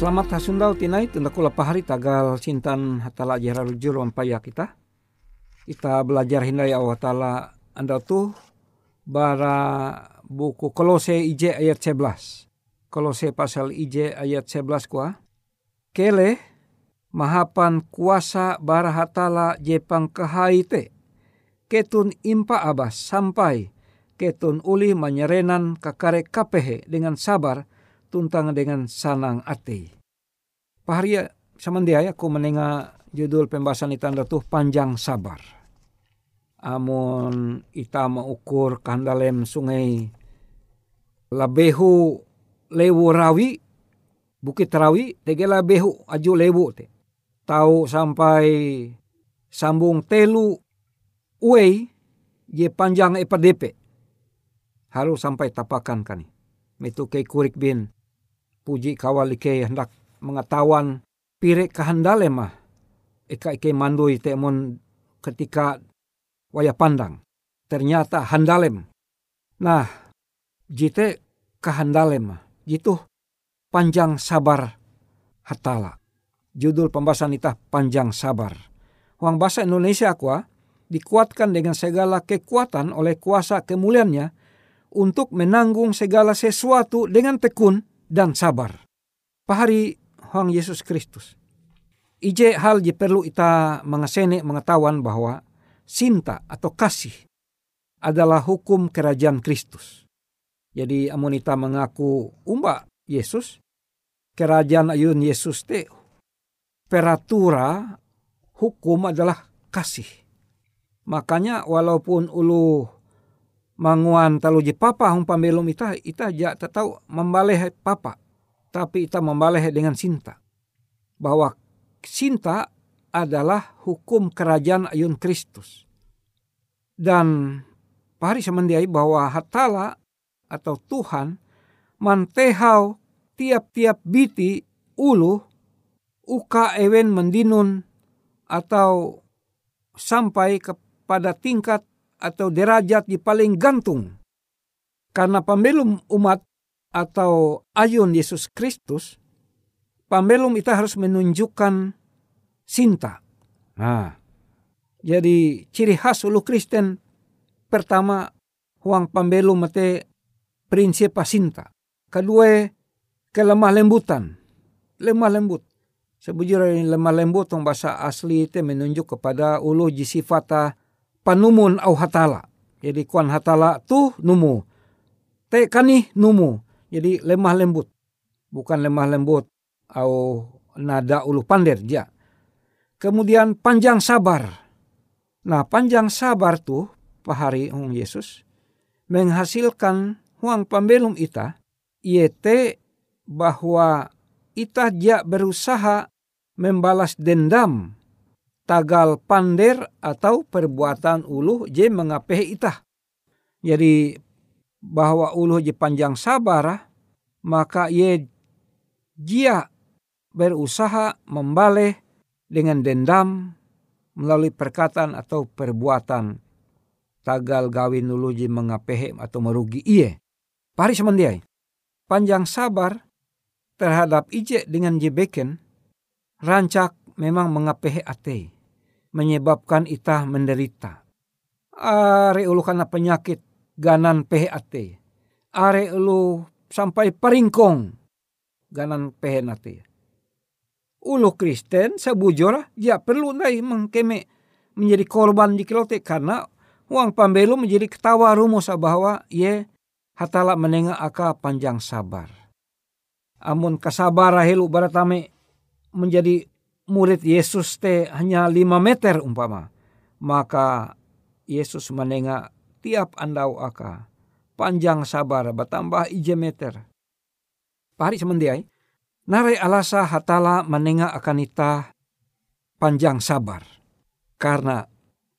Selamat hasundau tinai tunda kula pahari tagal sintan hatala jara rujur wampaya kita. Kita belajar hindai Allah Ta'ala anda tu bara buku Kolose IJ ayat 11. Kolose pasal IJ ayat 11 kuah. Kele mahapan kuasa bara hatala jepang kehaite. Ketun impa abas sampai ketun uli menyerenan kakare kapehe dengan sabar tuntang dengan sanang ati. Paharia samandia aku menengah judul pembahasan itanda tuh panjang sabar. Amun ita ukur kandalem sungai labehu lewu rawi bukit rawi tege labehu aju lewu te. Tahu sampai sambung telu uei je panjang epadepe. Harus sampai tapakan kani. Metu kei kurik bin puji kawal ike hendak mengetahuan pire kehandale mah. Eka ike mandui temon ketika waya pandang. Ternyata handalem nah jite kehandalem mah. Jitu panjang sabar hatala. Judul pembahasan itah panjang sabar. Uang bahasa Indonesia kuah dikuatkan dengan segala kekuatan oleh kuasa kemuliaannya untuk menanggung segala sesuatu dengan tekun dan sabar. Pahari Huang Yesus Kristus. Ije hal je perlu kita mengasene mengetahuan bahwa cinta atau kasih adalah hukum kerajaan Kristus. Jadi amonita mengaku umba Yesus, kerajaan ayun Yesus te peratura hukum adalah kasih. Makanya walaupun ulu manguan talu je papa hum pambelum ita ita ja tahu membaleh papa tapi ita membaleh dengan cinta bahwa cinta adalah hukum kerajaan ayun Kristus. Dan pari semendiai bahwa hatala atau Tuhan mantehau tiap-tiap biti ulu uka ewen mendinun atau sampai kepada tingkat atau derajat di paling gantung. Karena pembelum umat atau ayun Yesus Kristus, pembelum itu harus menunjukkan cinta. Nah, jadi ciri khas ulu Kristen pertama huang pembelum mate prinsip cinta. Kedua kelemah lembutan. Lemah lembut. Sebujurnya lemah lembut bahasa asli itu menunjuk kepada ulu jisifata panumun au hatala. Jadi kuan hatala tu numu. Te kani numu. Jadi lemah lembut. Bukan lemah lembut au nada ulu pander ja. Kemudian panjang sabar. Nah panjang sabar tu pahari ung Yesus menghasilkan huang pembelum ita iete bahwa ita ja berusaha membalas dendam tagal pander atau perbuatan uluh je mengapehi itah. Jadi bahwa uluh je panjang sabar maka ye jia berusaha membaleh dengan dendam melalui perkataan atau perbuatan tagal gawin ulu je mengapehi atau merugi iye. Pari semendiai. Panjang sabar terhadap ije dengan jebeken rancak memang mengapehi ate menyebabkan itah menderita. Are ulu karena penyakit ganan PHAT. Are ulu sampai peringkong ganan PHAT. Ulu Kristen sebujur ya perlu nai mengkeme menjadi korban di kilote karena uang pambelu menjadi ketawa rumus bahwa ye hatala menengah aka panjang sabar. amun kasabara helu baratame menjadi murid Yesus te hanya lima meter umpama. Maka Yesus menengah tiap andau aka. Panjang sabar bertambah ije meter. Pari semendiai. Narai alasa hatala menengah akan ita panjang sabar. Karena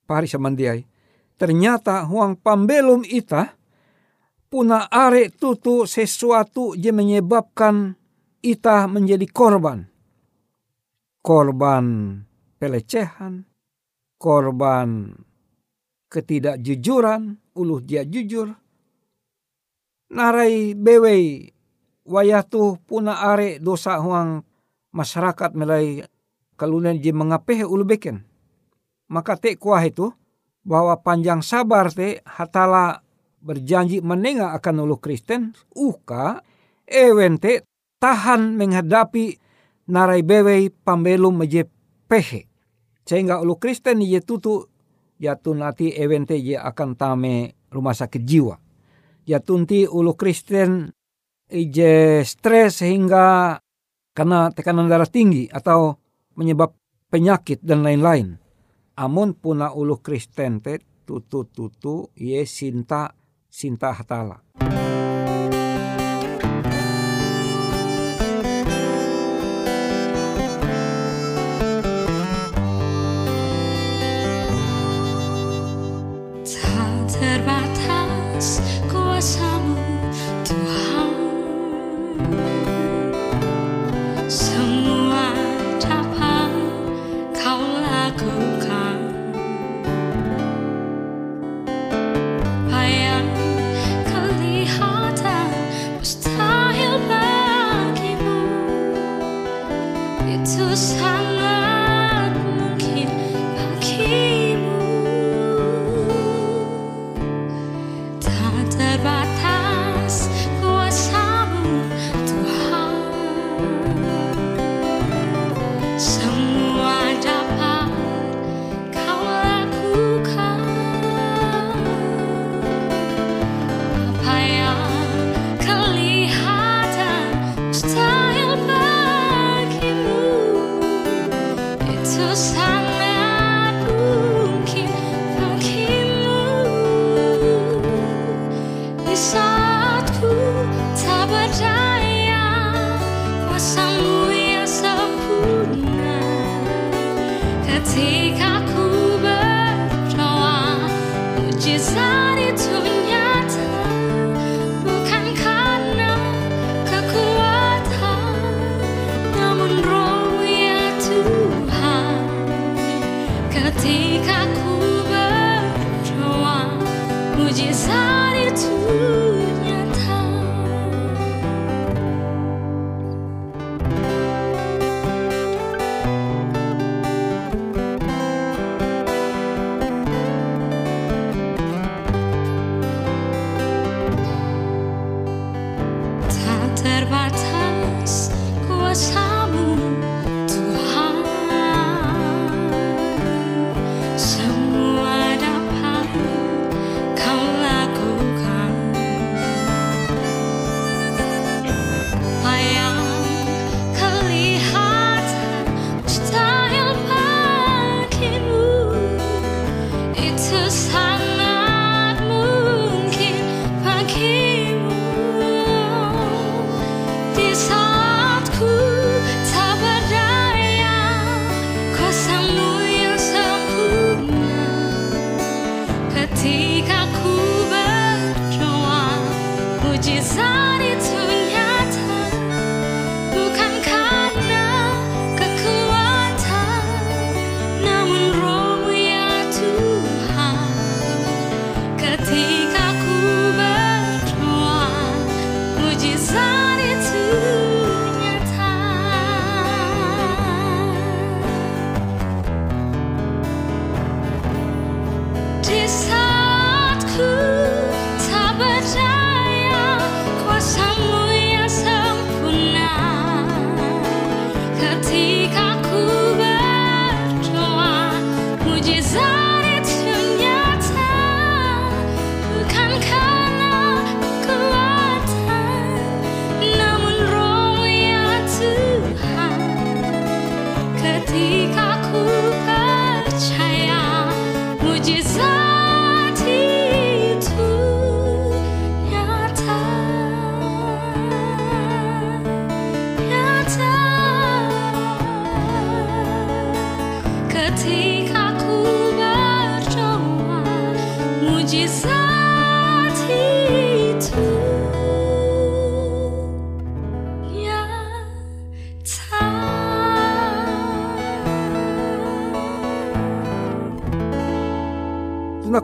pari semendiai. Ternyata huang pambelum ita puna are tutu sesuatu je menyebabkan ita menjadi korban. Korban pelecehan, korban ketidakjujuran, uluh dia jujur. Narai bewei wayatu puna are dosa huang masyarakat melai kalunen je mengapeh ulu beken. Maka te kuah itu bahwa panjang sabar te hatala berjanji menengah akan ulu Kristen uka ewente tahan menghadapi narai bewei pambelum meje pehe. Sehingga ulu Kristen ye tutu ya tunati evente ye akan tame rumah sakit jiwa. Ya tunti ulu Kristen ije stres sehingga karena tekanan darah tinggi atau menyebab penyakit dan lain-lain. Amun puna ulu Kristen te tutu-tutu ye sinta sinta hatala.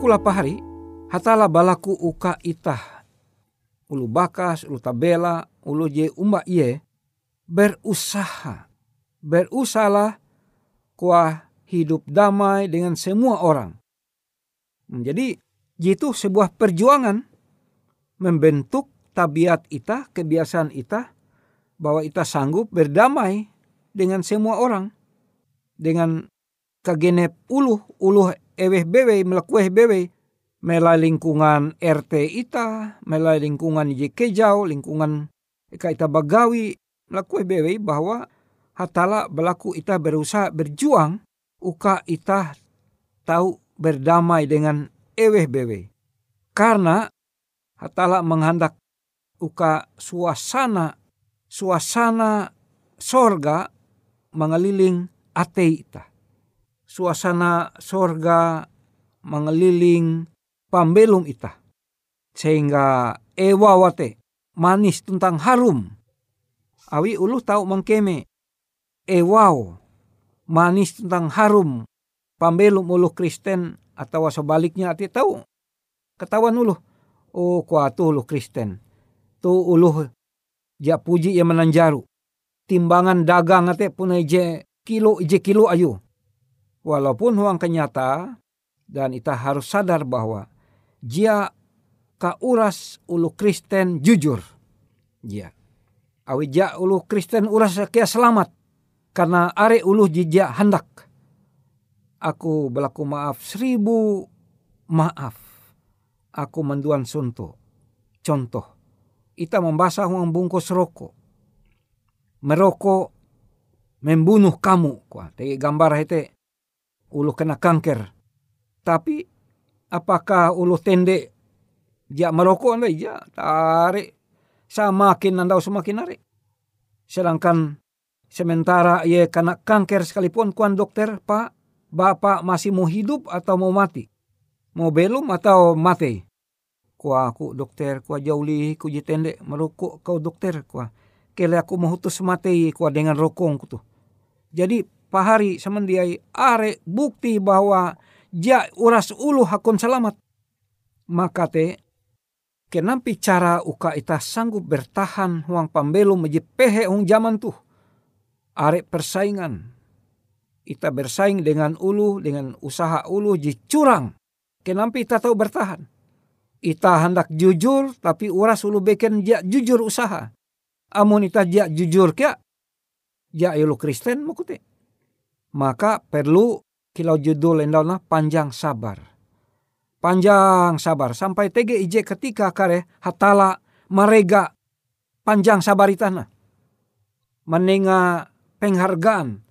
Kula pahari hatala balaku uka itah ulu bakas ulu tabela ulu je umba iye berusaha berusahalah kuah hidup damai dengan semua orang. Jadi itu sebuah perjuangan membentuk tabiat ita, kebiasaan ita, bahwa ita sanggup berdamai dengan semua orang. Dengan kagenep uluh, uluh eweh bewe, melakueh bewe, melalui lingkungan RT ita, melalui lingkungan Kejau, lingkungan ika ita bagawi, melakueh bewe bahwa hatala berlaku ita berusaha berjuang uka ita tahu berdamai dengan eweh bewe. Karena hatala menghendak uka suasana suasana sorga mengeliling ate ita. Suasana sorga mengeliling pambelum ita. Sehingga ewa wate manis tentang harum. Awi ulu tahu mengkeme ewau manis tentang harum. Pambelum ulu Kristen atau sebaliknya ati tahu ketahuan ulu oh kuatu ulu Kristen. Tu ulu ja puji yang menanjaru. Timbangan dagang ate pun je kilo je kilo ayu walaupun huang kenyata dan kita harus sadar bahwa jia ka uras ulu Kristen jujur jia awi ja ulu Kristen uras kia selamat karena are ulu jija hendak. Aku berlaku maaf seribu maaf. Aku menduan sunto. Contoh, ita membasah uang bungkus rokok. Merokok membunuh kamu. Kuah, gambar hete ulu kena kanker. Tapi apakah ulu tende ja merokok anda ja tarik semakin anda semakin narik. Sedangkan Sementara ia kena kanker sekalipun kuan dokter, Pak, Bapak masih mau hidup atau mau mati? Mau belum atau mati? Kua aku dokter, kua jauli, ku jitende, merokok kau dokter, kua. Kele aku mau hutus mati, kua dengan rokong tuh. Jadi Pak Hari semendiai are bukti bahwa ja uras ulu hakun selamat. Maka te kenampi cara uka ita sanggup bertahan huang pambelu meji pehe hong zaman tuh arek persaingan. Kita bersaing dengan ulu, dengan usaha ulu ji curang. Kenapa kita tahu bertahan? Kita hendak jujur, tapi uras ulu beken dia jujur usaha. Amun ita dia jujur kia, dia ulu Kristen mukute. Maka perlu kilau judul endalna panjang sabar. Panjang sabar. Sampai tege ije ketika kare hatala marega panjang sabar itana. Menenga penghargaan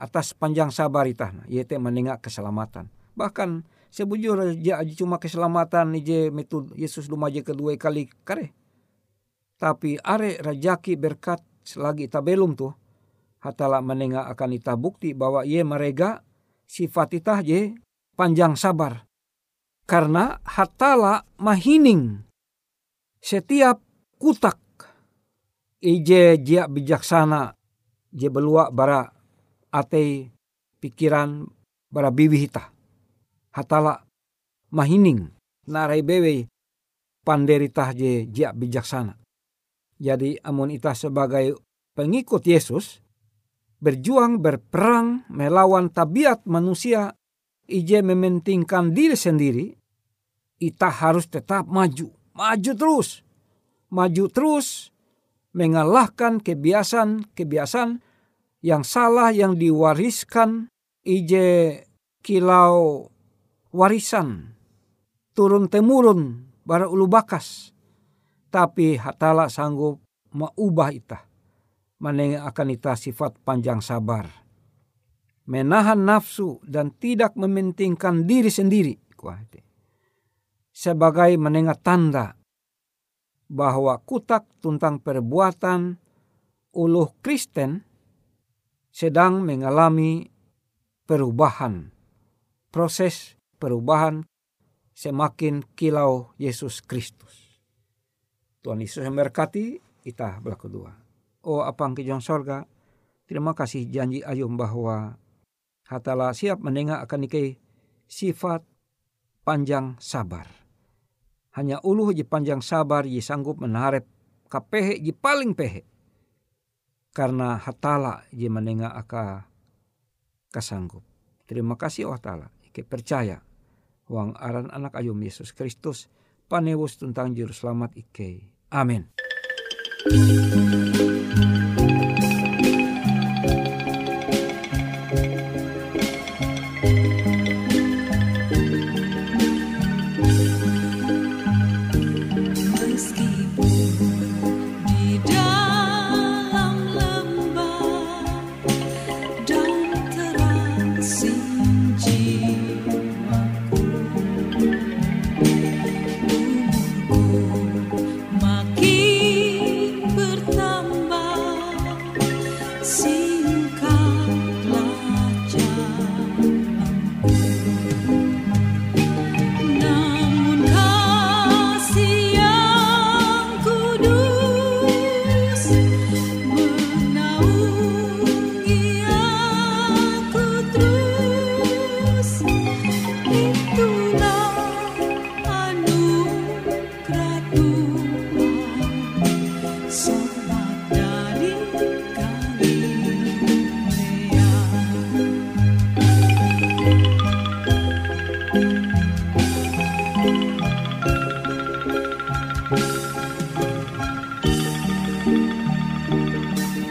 atas panjang sabar itah yaitu menengak keselamatan. Bahkan sebujur aja cuma keselamatan je metode Yesus lumaje kedua kali kare. Tapi are rajaki berkat selagi ita belum tuh hatala menengah akan ita bukti bahwa ia mereka sifat ita je panjang sabar karena hatala mahining setiap kutak ije jia bijaksana je belua bara ate pikiran bara bibi hita. Hatala mahining narai bewe panderitah je jia bijaksana. Jadi amun ita sebagai pengikut Yesus berjuang berperang melawan tabiat manusia ije mementingkan diri sendiri, ita harus tetap maju, maju terus, maju terus mengalahkan kebiasaan-kebiasaan yang salah yang diwariskan ije kilau warisan turun temurun bara ulu bakas. Tapi hatala sanggup maubah ita maneng akan ita sifat panjang sabar menahan nafsu dan tidak mementingkan diri sendiri sebagai menengah tanda bahwa kutak tentang perbuatan uluh Kristen sedang mengalami perubahan, proses perubahan semakin kilau Yesus Kristus. Tuhan Yesus memberkati kita belah kedua. Oh apang kejong sorga, terima kasih janji ayum bahwa hatala siap mendengar akan ikai sifat panjang sabar. Hanya uluh je panjang sabar je sanggup menaret kapehe je paling pehe. Karena hatala je menengah aka kasanggup. Terima kasih oh Ta'ala. Ike percaya. Wang aran anak ayum Yesus Kristus. Panewus tentang juru selamat Ike. Amin.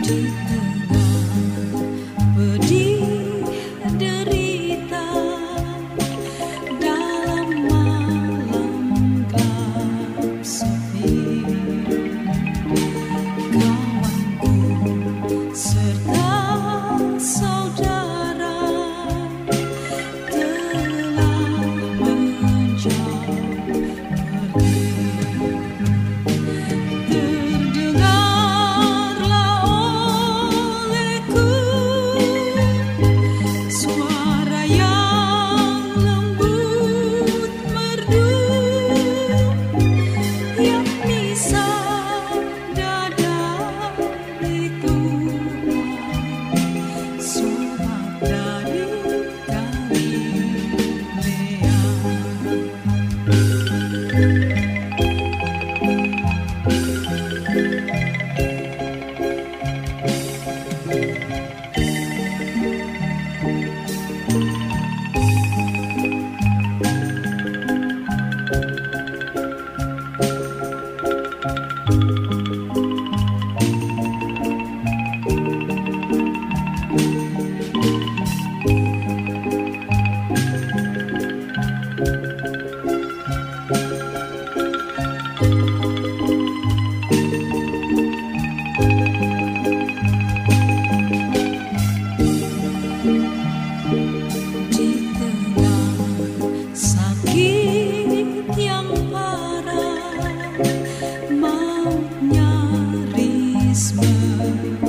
you. Thank you.